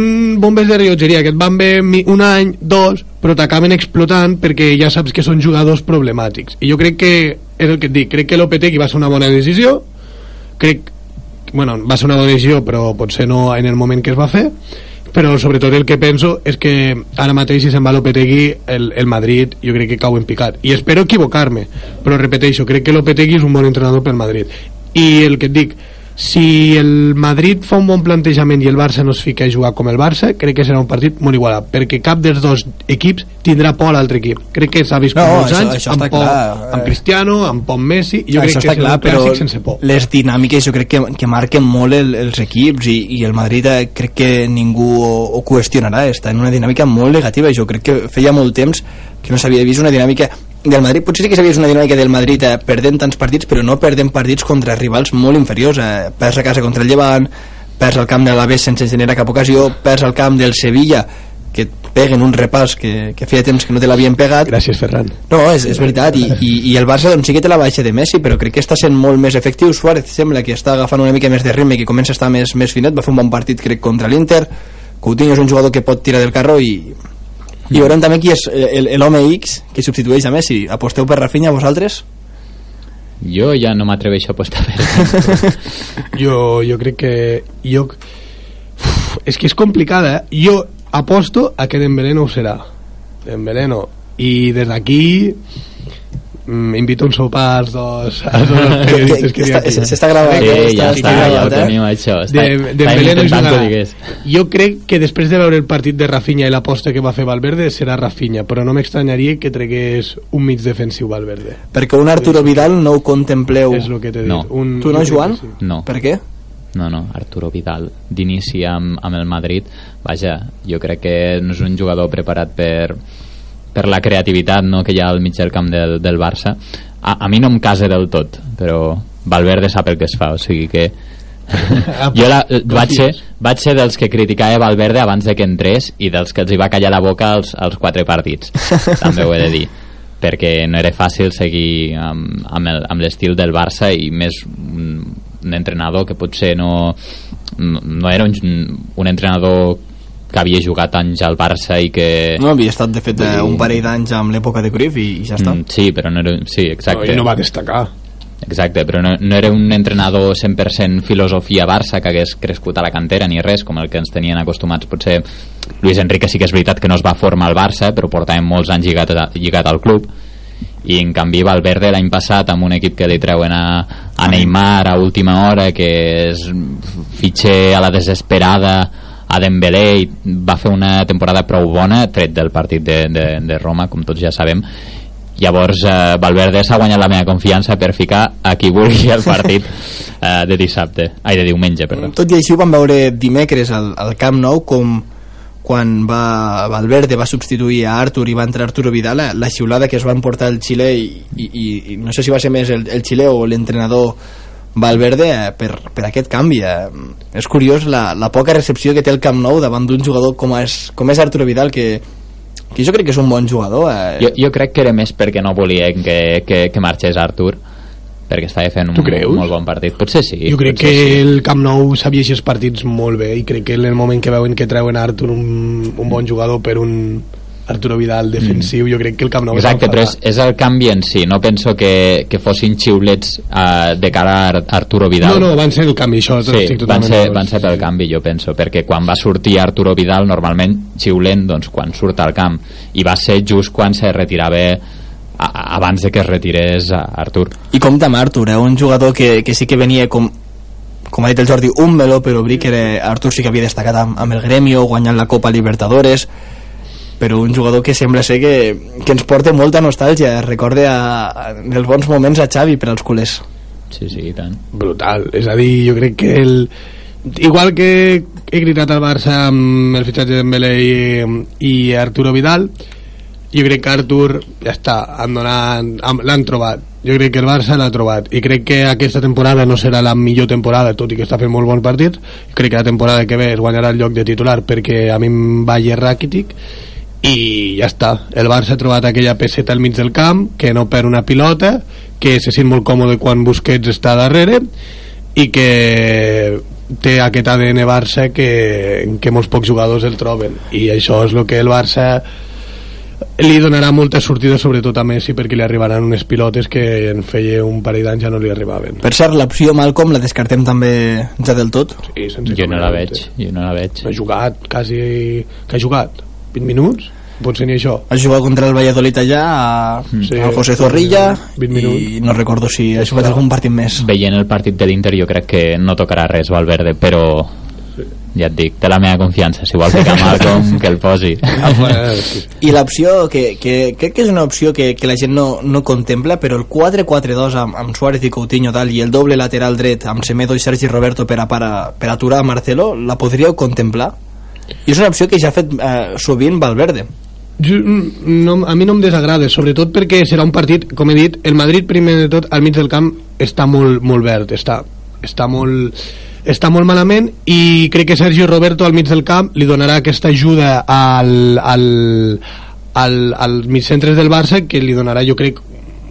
E: bombes de rellotgeria que et van bé mi- un any, dos però t'acaben explotant perquè ja saps que són jugadors problemàtics i jo crec que és el que et dic, crec que l'Opetegui va ser una bona decisió crec bueno, va ser una bona decisió però potser no en el moment que es va fer però sobretot el que penso és que ara mateix si se'n va Lopetegui el, el Madrid jo crec que cau en picat. I espero equivocar-me però repeteixo, crec que Lopetegui és un bon entrenador pel Madrid. I el que et dic si el Madrid fa un bon plantejament i el Barça no es fica a jugar com el Barça crec que serà un partit molt igualat perquè cap dels dos equips tindrà por a l'altre equip. Crec que s'ha vist per
C: No,
E: molts
C: això-
E: anys
C: això
E: amb, por,
C: clar.
E: amb Cristiano, amb por Messi jo crec
C: Això
E: que
C: clar,
E: un
C: però
E: clàssic sense por.
C: les dinàmiques jo crec que, que marquen molt el, els equips i, i el Madrid eh, crec que ningú ho, ho qüestionarà, està en una dinàmica molt negativa, jo crec que feia molt temps que no s'havia vist una dinàmica del Madrid, potser sí que vist una dinàmica del Madrid eh, perdent tants partits, però no perdent partits contra rivals molt inferiors, eh, perds a casa contra el Llevant, perds al camp de l'Aves sense generar cap ocasió, perds al camp del Sevilla que et peguen un repàs que, que feia temps que no te l'havien pegat.
E: Gràcies Ferran.
C: No, és, és veritat, I, i, i el Barça doncs, sí que té la baixa de Messi, però crec que està sent molt més efectiu. Suárez sembla que està agafant una mica més de ritme, que comença a estar més, més finet, va fer un bon partit, crec, contra l'Inter. Coutinho és un jugador que pot tirar del carro i, i veurem també qui és el- el- l'home X que substitueix a Messi. Aposteu per Rafinha, vosaltres?
D: Jo ja no m'atreveixo a apostar per
E: jo, jo crec que jo, uf, és que és complicada eh? jo aposto a que Dembélé no ho serà Dembélé no i des d'aquí mm, invito un sopar als dos, als dos periodistes que,
C: Està-
E: que, que,
C: S'està gravant.
D: Sí,
C: eh?
D: ja està, ja ho tenim això. Està,
E: de, Dembélé no
D: que
E: jugarà. Jo crec que després de veure el partit de Rafinha i l'aposta que va fer Valverde serà Rafinha, però no m'estranyaria que tregués un mig defensiu Valverde.
C: Perquè un Arturo Vidal no ho contempleu.
E: És el que t'he dit.
D: No.
E: Un,
C: Tu no, Joan?
E: que sí.
D: No.
C: Per què?
D: No, no, Arturo Vidal d'inici amb, amb el Madrid vaja, jo crec que no és un jugador preparat per, per la creativitat no, que hi ha al mig del camp del, del Barça. A, a mi no em casa del tot però Valverde sap el que es fa o sigui que jo la, vaig, ser, vaig ser dels que criticava Valverde abans de que entrés i dels que els hi va callar la boca als, als quatre partits també ho he de dir perquè no era fàcil seguir amb, amb l'estil del Barça i més un, un entrenador que potser no, no, no era un, un entrenador que havia jugat anys al Barça i que...
C: No havia estat, de fet, eh, un parell d'anys amb l'època de Cruyff i, i ja està.
D: Mm, sí, però no era... Sí, exacte.
E: No, I no va destacar.
D: Exacte, però no, no era un entrenador 100% filosofia Barça que hagués crescut a la cantera ni res, com el que ens tenien acostumats potser Luis Enrique sí que és veritat que no es va formar al Barça però portava molts anys lligat, a, lligat al club i en canvi Valverde l'any passat amb un equip que li treuen a, a Neymar a última hora que és fitxer a la desesperada a Dembélé i va fer una temporada prou bona tret del partit de, de, de Roma com tots ja sabem. Llavors eh, Valverde s'ha guanyat la meva confiança per ficar a qui vulgui el partit eh, de dissabte. Ai, de diumenge, perdó.
C: Tot i així ho vam veure dimecres al, al Camp Nou com quan va, Valverde va substituir a Artur i va entrar Arturo Vidal la, la xiulada que es van portar el Xile i, i, i, i no sé si va ser més el, el Xile o l'entrenador Valverde eh, per, per aquest canvi eh. és curiós la, la poca recepció que té el Camp Nou davant d'un jugador com és, com és Arturo Vidal que, que jo crec que és un bon jugador eh.
D: jo, jo crec que era més perquè no volien que, que, que marxés Artur perquè estava fent un molt bon partit potser sí
E: Jo crec que
D: sí.
E: el Camp Nou sabia els partits molt bé i crec que en el moment que veuen que treuen a Artur un, un bon jugador per un Arturo Vidal defensiu, jo crec que el Camp Nou
D: Exacte, però és, és el canvi en si no penso que, que fossin xiulets uh, de cara a Ar- Arturo Vidal.
E: No, no, van ser el canvi, això
D: Sí,
E: estic
D: van ser, van ser pel canvi, jo penso, perquè quan va sortir Arturo Vidal, normalment xiulen doncs, quan surt al camp, i va ser just quan se retirava a, abans de que es retirés a Artur.
C: i compta amb Artur, eh? un jugador que, que sí que venia com com ha dit el Jordi, un meló per obrir que era, Artur sí que havia destacat amb, amb el Gremio guanyant la Copa Libertadores però un jugador que sembla ser que, que ens porta molta nostàlgia recorde a, a, els bons moments a Xavi per als culers.
D: Sí, sí, i tant.
E: brutal, és a dir, jo crec que el igual que he gritat al Barça amb el fitxatge de Dembélé i, i Arturo Vidal jo crec que Artur ja està, l'han trobat, jo crec que el Barça l'ha trobat. I crec que aquesta temporada no serà la millor temporada, tot i que està fent molt bons partits. Crec que la temporada que ve es guanyarà el lloc de titular perquè a mi em va Rakitic i ja està, el Barça ha trobat aquella peseta al mig del camp que no perd una pilota que se sent molt còmode quan Busquets està darrere i que té aquest ADN Barça que, que molts pocs jugadors el troben. I això és el que el Barça li donarà molta sortida sobretot a Messi perquè li arribaran unes pilotes que en feia un parell d'anys ja no li arribaven.
C: Per cert, l'opció Malcolm la descartem també ja del tot?
E: Sí, sense
D: Jo no la veig, jo no la veig.
E: ha jugat quasi que ha jugat 20 minuts? Potser ni això.
C: Ha jugat contra el Valladolid allà a,
E: Sí,
C: al José Zorrilla
E: 20 minuts.
C: i no recordo si ha jugat algun partit més.
D: Veient el partit de l'Inter jo crec que no tocarà res Valverde però ja et dic, té la meva confiança. Si vol ficar Malcolm que el posi.
E: Ah, sí.
C: i l'opció que, que crec que és una opció que, que la gent no, no contempla però el 4-4-2 amb, amb Suárez i Coutinho tal, i el doble lateral dret amb Semedo i Sergi Roberto per, a, per, a, per aturar a Marcelo la podríeu contemplar? I és una opció que ja ha fet eh, sovint Valverde.
E: Jo, no, a mi no em desagrada, sobretot perquè serà un partit, com he dit, el Madrid primer de tot al mig del camp està molt, molt verd, està, està molt està molt malament i crec que Sergio Roberto al mig del camp li donarà aquesta ajuda al, al, al, al centres del Barça que li donarà jo crec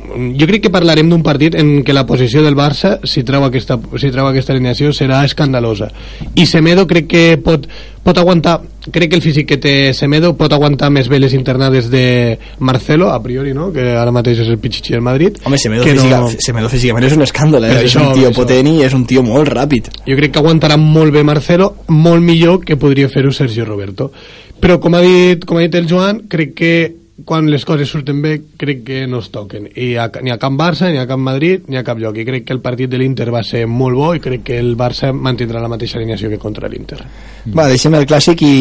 E: jo crec que parlarem d'un partit en què la posició del Barça si treu aquesta, si treu aquesta alineació serà escandalosa i Semedo crec que pot, pot aguantar crec que el físic que té Semedo pot aguantar més bé les internades de Marcelo a priori no? que ara mateix és el pitxitxi del Madrid
C: Home, Semedo,
E: que
C: física,
E: no-
C: Semedo físicament és un escàndol, eh? És
E: això,
C: un tio
E: això.
C: potent i és un tio molt ràpid.
E: jo crec que aguantarà molt bé Marcelo molt millor que podria fer-ho Sergio Roberto però com ha dit, com ha dit el Joan crec que quan les coses surten bé crec que no es toquen. I a, ni a Camp Barça, ni a Camp Madrid ni a cap lloc. I crec que el partit de l'Inter va ser molt bo i crec que el Barça mantindrà la mateixa alineació que contra l'Inter.
C: Va, deixem el clàssic i,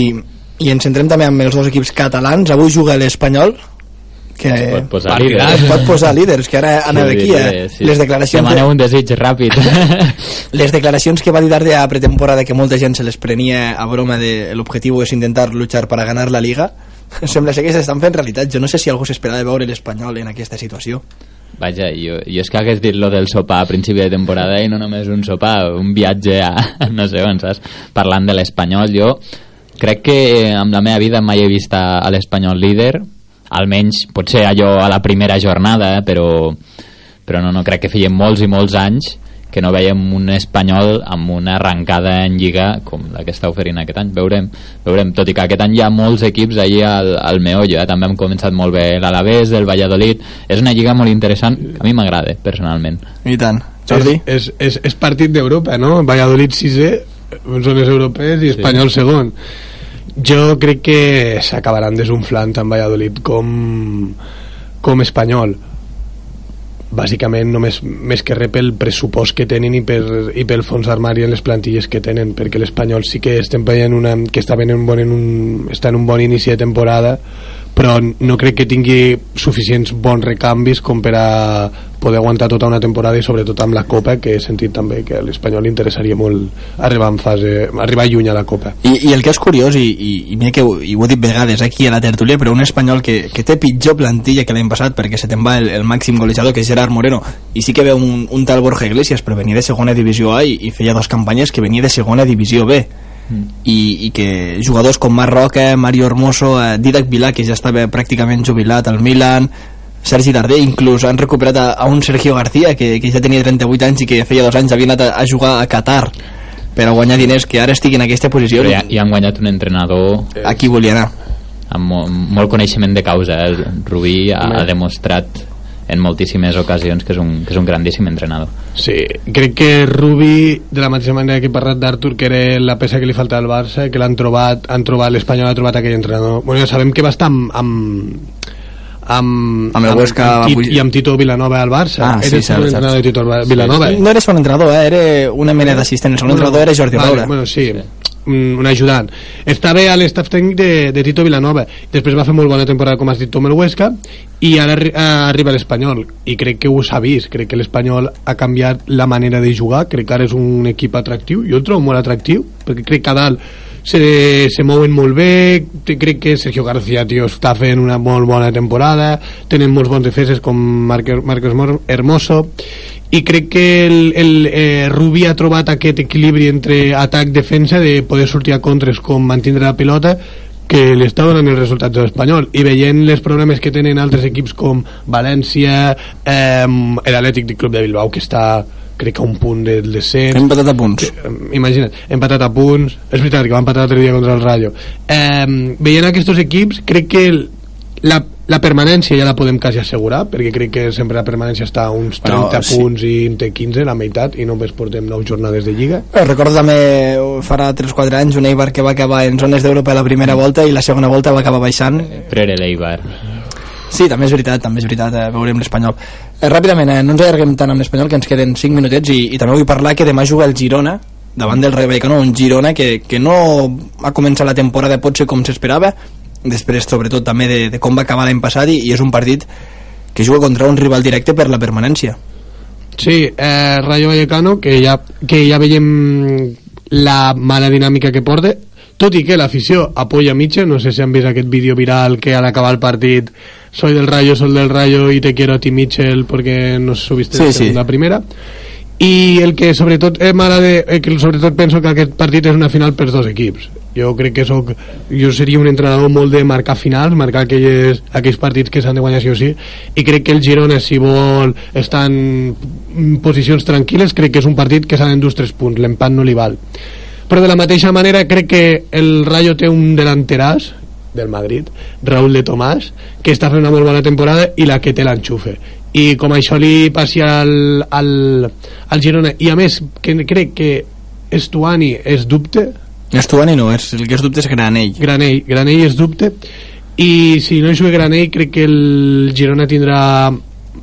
C: i ens centrem també amb els dos equips catalans. Avui juga l'Espanyol, que
D: es pot posar líder.
C: es pot posar líders, que ara anava aquí, eh? Les declaracions,
D: demaneu
C: de,
D: un desig ràpid.
C: Les declaracions que va dir Darde a pretemporada que molta gent se les prenia a broma de l'objectiu és intentar luchar para ganar la Liga, sembla ser que s'estan fent realitat. Jo no sé si algú s'esperava de veure l'Espanyol en aquesta situació.
D: Vaja, jo, jo és que hagués dit lo del sopar a principi de temporada i no només un sopar, un viatge a no sé on, saps? Parlant de l'Espanyol, jo crec que amb la meva vida mai he vist a l'Espanyol líder, almenys potser allò a la primera jornada, eh, però, però no, no, crec que feien molts i molts anys que no veiem un espanyol amb una arrencada en Lliga com la que està oferint aquest any. Veurem, veurem. tot i que aquest any hi ha molts equips allí al, al meollo, eh? també hem començat molt bé l'Alavés, el Valladolid, és una lliga molt interessant, a mi m'agrada personalment.
C: I tant. Jordi?
E: és, és, és, és partit d'Europa no? Valladolid sisè zones europees i Espanyol segon jo crec que s'acabaran desunflant tant Valladolid com, com Espanyol bàsicament només més que res pel pressupost que tenen i, per, i pel fons d'armari en les plantilles que tenen perquè l'Espanyol sí que estem veient una, que està, en un bon, en un, està en un bon inici de temporada però no crec que tingui suficients bons recanvis com per a poder aguantar tota una temporada i sobretot amb la Copa que he sentit també que a l'Espanyol li interessaria molt arribar en fase, arribar lluny a la Copa
C: I, I el que és curiós, i, i, i mira que ho, i ho he dit vegades aquí a la tertúlia, però un espanyol que, que té pitjor plantilla que l'any passat perquè se te'n va el, el màxim golejador, que és Gerard Moreno, i sí que ve un, un tal Borja Iglesias, però venia de segona divisió A i, i feia dues campanyes que venia de segona divisió B. I, i que jugadors com Marc Roca, Mario Hermoso, eh, Didac Vilà, que ja estava pràcticament jubilat al Milan, Sergi Darder, inclús han recuperat a, a un Sergio García que, que ja tenia 38 anys i que feia dos anys havia anat a, a jugar a Qatar per a guanyar diners que ara estigui en aquesta posició
D: Però ja, ja han guanyat un entrenador
C: aquí volia anar
D: amb mo molt coneixement de causa. El Rubí ha, ha demostrat en moltíssimes ocasions que és un, que és un grandíssim entrenador.
E: Sí, crec que Rubi, de la mateixa manera que he parlat d'Artur, que era la peça que li faltava al Barça, que l'han trobat, han trobat l'Espanyol ha trobat aquell entrenador. Bueno, ja sabem que va estar amb, amb, amb,
C: Amb el Huesca
E: amb, Tit- i amb Tito Vilanova al Barça.
C: Ah, sí, cert,
E: segon
C: cert.
E: entrenador de Tito Vilanova.
C: no era segon entrenador, eh? era una mena d'assistent el segon entrenador era Jordi
E: vale,
C: Roura
E: Bueno, sí, un, un ajudant. Està bé a l'estaf tècnic de, de Tito Vilanova. Després va fer molt bona temporada, com has dit amb el Huesca, i ara arri eh, arriba l'Espanyol. I crec que ho s'ha vist. Crec que l'Espanyol ha canviat la manera de jugar. Crec que ara és un equip atractiu. Jo el trobo molt atractiu, perquè crec que a dalt se, se mouen molt bé. Crec que Sergio García tio, està fent una molt bona temporada. Tenen molts bons defenses com Marc- Marcos Mor- Hermoso. I crec que el, el eh, Rubí ha trobat aquest equilibri entre atac-defensa de poder sortir a contres com mantindre la pilota que li està donant els resultats de l'Espanyol. I veient els problemes que tenen altres equips com València eh, l'Atlètic Club de Bilbao que està crec que un punt del descens
C: hem empatat a punts.
E: Eh, imagina't, empatat a punts. És veritat que va empatar l'altre dia contra el Rayo. Eh, veient aquests equips crec que el, la, la permanència ja la podem quasi assegurar perquè crec que sempre la permanència està a uns 30
C: Però, sí.
E: punts i en té 15 la meitat i només portem 9 jornades de Lliga.
C: Eh, Recordo també farà 3-4 anys un Eibar que va acabar en zones d'Europa la primera volta i la segona volta va acabar baixant.
D: Prere l'Eibar.
C: Sí, també és veritat, també és veritat, eh, veurem l'Espanyol. Eh, ràpidament, eh, no ens allarguem tant amb l'Espanyol, que ens queden 5 minutets, i, i també vull parlar que demà juga el Girona, davant del Rayo Vallecano, un Girona que, que no ha començat la temporada potser com s'esperava, després sobretot també de, de com va acabar l'any passat, i, i és un partit que juga contra un rival directe per la permanència.
E: Sí, eh, Rayo Vallecano, que ja, que ja veiem la mala dinàmica que porta, tot i que l'afició apoya Mitchell, no sé si han vist aquest vídeo viral que al acabar el partit. Soy del Rayo, soy del Rayo y te quiero a ti Mitchell porque no subiste
C: Sí, sí.
E: segunda a primera. I el que sobretot eh, m'agrada eh, que sobretot penso que aquest partit és una final per dos equips. Jo crec que soc, jo seria un entrenador molt de marcar finals, marcar aquelles, aquells partits que s'han de guanyar sí o sí. I crec que el Girona si vol estar en posicions tranquil·les crec que és un partit que s'ha d'endur tres punts l'empat no li val però de la mateixa manera crec que el Rayo té un delanteràs del Madrid, Raúl de Tomàs que està fent una molt bona temporada i la que té l'enxufe. I com això li passi al, al, al Girona i a més que crec que Estuani és dubte.
C: Estuani no, és, el que és dubte és Granell.
E: Granell, Granell és dubte. I si no juga Granell crec que el Girona tindrà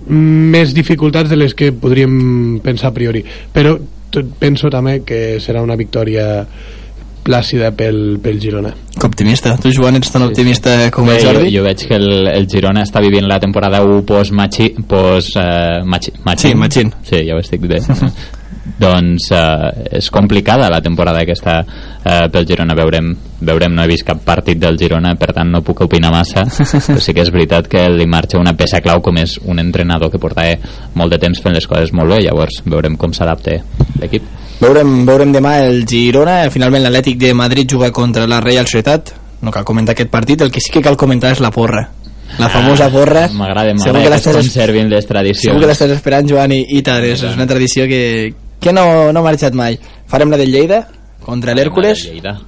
E: més dificultats de les que podríem pensar a priori. Però penso també que serà una victòria plàcida pel, pel Girona
C: Que optimista. Tu, Joan, ets tan optimista com
D: Bé,
C: el
D: jo,
C: Jordi?
D: jo veig que el, el Girona està vivint la temporada 1 post-Machi... Post, uh, machi,
C: Sí, Machín.
D: Sí, ja ho estic bé. doncs uh, és complicada la temporada aquesta uh, pel Girona. Veurem, veurem, no he vist cap partit del Girona per tant no puc opinar massa però sí que és veritat que li marxa una peça clau com és un entrenador que portava molt de temps fent les coses molt bé. Llavors veurem com s'adapta l'equip.
C: Veurem, veurem demà el Girona, finalment l'Atlètic de Madrid juga contra la Real Societat, no cal comentar aquest partit, el que sí que cal comentar és la porra. La famosa porra.
D: Ah, m'agrada,
C: Segur
D: m'agrada que, es
C: l'estàs-
D: conservin les tradicions.
C: Segur que l'estàs esperant, Joan, i, i tant, és, és una tradició que, que no, no ha marxat mai. Farem la del Lleida, contra l'Hèrcules,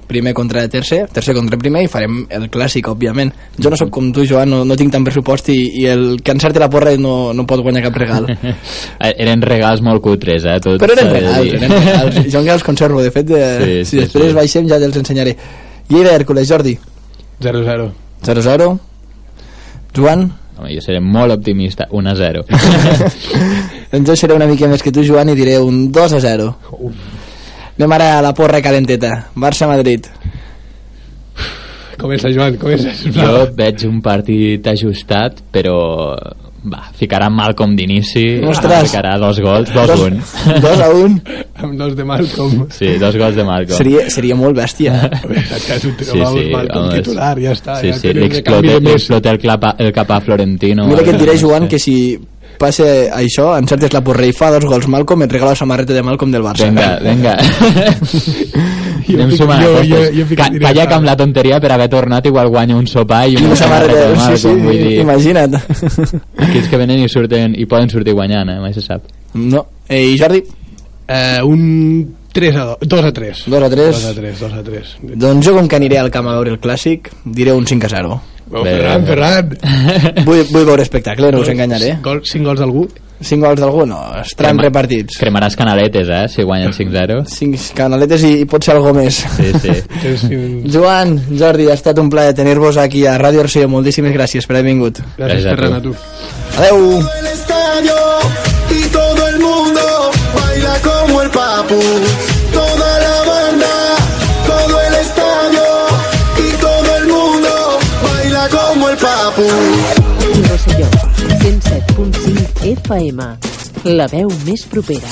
C: primer contra tercer, tercer contra primer, i farem el clàssic, òbviament. Jo no sóc com tu, Joan, no, no tinc tant pressupost i, i el que encerti la porra no, no pot guanyar cap regal.
D: Eh, eren regals molt cutres eh, tot
C: Però eren
D: de
C: regals, eren regals. Jo encara els conservo, de fet, de,
D: Sí,
C: si
D: sí,
C: després
D: sí.
C: baixem ja te'ls ensenyaré. Lleida Hèrcules, Jordi,
E: 0-0
C: 0-0. Joan,
D: Home, jo seré molt optimista 1 a 0
C: doncs jo seré una mica més que tu, Joan, i diré un 2-0. Anem ara a la porra calenteta. Barça-Madrid.
E: comença Joan, comença
D: jo veig un partit ajustat però va, ficarà Malcom d'inici
C: Ostres.
D: ficarà dos gols, dos un
C: 2 a 1.
E: amb dos de Malcolm
D: sí, dos gols de Malcom
C: Seria, seria molt bèstia.
E: ja és un
D: Sí,
E: sí, Malcolm
D: home,
E: titular, ja està
D: sí,
E: ja
D: sí, li explota, el, clapa, el cap a Florentino
C: Mira que et diré, Joan, que si passa això, encertes la porra i fa dos gols Malcolm, et regala la samarreta de Malcolm del Barça.
D: Vinga, vinga.
E: Jo
D: Anem sumant
E: jo- jo- jo
D: Ca-. Calla que amb la tonteria per haver tornat igual guanya un sopar i una
C: samarreta,
D: de
C: sí,
D: Malcom,
C: sí,
D: vull dir,
C: imagina't.
D: aquells que venen i surten i poden sortir guanyant, eh? mai se sap.
C: No. Eh, I Jordi?
E: eh, un 3 a 2 2 a 3
C: 2 a 3.
E: 2 a 3 2 a 3
C: Doncs jo, com que aniré al camp a veure el clàssic, diré un 5 a 0.
D: Bé,
E: Ferran. Ferran
C: Vull, vull veure espectacle, no us enganyaré.
E: Gol, 5 gols d'algú
C: 5 gols d'algú, no, estaran
D: Crema-
C: repartits.
D: Cremaràs canaletes, eh? Si guanyen 5-0.
C: 5 canaletes i, i pot ser algo més.
D: Sí, sí.
C: Joan, Jordi, ha estat un plaer tenir-vos aquí a Ràdio Arceo. Moltíssimes gràcies per haver vingut.
E: gràcies
D: Gràcies
E: Ferran
D: tu.
E: a tu
C: Adeu!
B: el estadio y todo el mundo baila como el papu.
F: Rosselló, 107.5 FM. La veu més propera.